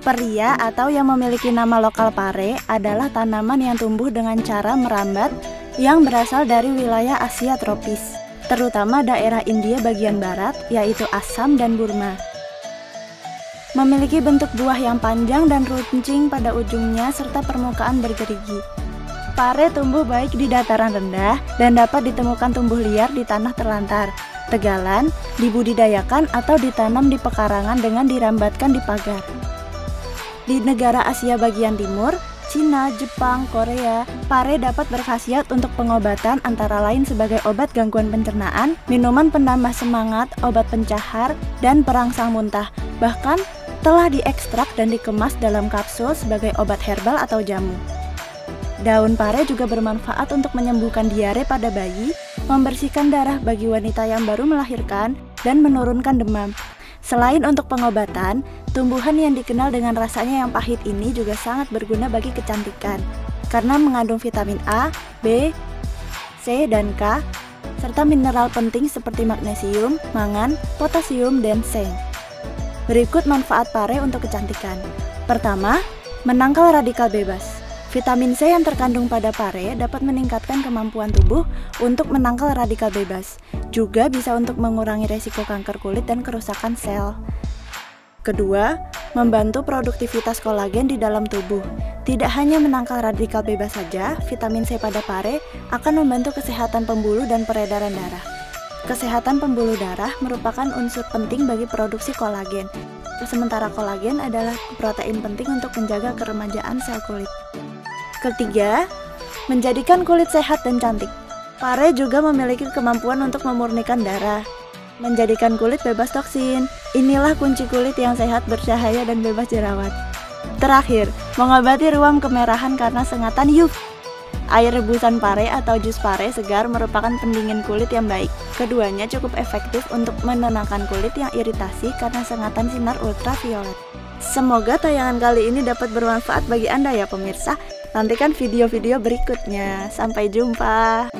Saveria atau yang memiliki nama lokal pare adalah tanaman yang tumbuh dengan cara merambat yang berasal dari wilayah Asia tropis, terutama daerah India bagian barat, yaitu Assam dan Burma. Memiliki bentuk buah yang panjang dan runcing pada ujungnya serta permukaan bergerigi. Pare tumbuh baik di dataran rendah dan dapat ditemukan tumbuh liar di tanah terlantar, tegalan, dibudidayakan atau ditanam di pekarangan dengan dirambatkan di pagar. Di negara Asia bagian timur, Cina, Jepang, Korea, pare dapat berkhasiat untuk pengobatan antara lain sebagai obat gangguan pencernaan, minuman penambah semangat, obat pencahar, dan perangsang muntah. Bahkan telah diekstrak dan dikemas dalam kapsul sebagai obat herbal atau jamu. Daun pare juga bermanfaat untuk menyembuhkan diare pada bayi, membersihkan darah bagi wanita yang baru melahirkan, dan menurunkan demam. Selain untuk pengobatan, tumbuhan yang dikenal dengan rasanya yang pahit ini juga sangat berguna bagi kecantikan karena mengandung vitamin A, B, C, dan K, serta mineral penting seperti magnesium, mangan, potasium, dan seng. Berikut manfaat pare untuk kecantikan. Pertama, menangkal radikal bebas. Vitamin C yang terkandung pada pare dapat meningkatkan kemampuan tubuh untuk menangkal radikal bebas. Juga bisa untuk mengurangi resiko kanker kulit dan kerusakan sel. Kedua, membantu produktivitas kolagen di dalam tubuh. Tidak hanya menangkal radikal bebas saja, vitamin C pada pare akan membantu kesehatan pembuluh dan peredaran darah. Kesehatan pembuluh darah merupakan unsur penting bagi produksi kolagen. Sementara kolagen adalah protein penting untuk menjaga keremajaan sel kulit. Ketiga, menjadikan kulit sehat dan cantik. Pare juga memiliki kemampuan untuk memurnikan darah, menjadikan kulit bebas toksin. Inilah kunci kulit yang sehat, bercahaya, dan bebas jerawat. Terakhir, mengobati ruam kemerahan karena sengatan UV. Air rebusan pare atau jus pare segar merupakan pendingin kulit yang baik. Keduanya cukup efektif untuk menenangkan kulit yang iritasi karena sengatan sinar ultraviolet. Semoga tayangan kali ini dapat bermanfaat bagi Anda ya pemirsa. Nantikan video-video berikutnya. Sampai jumpa.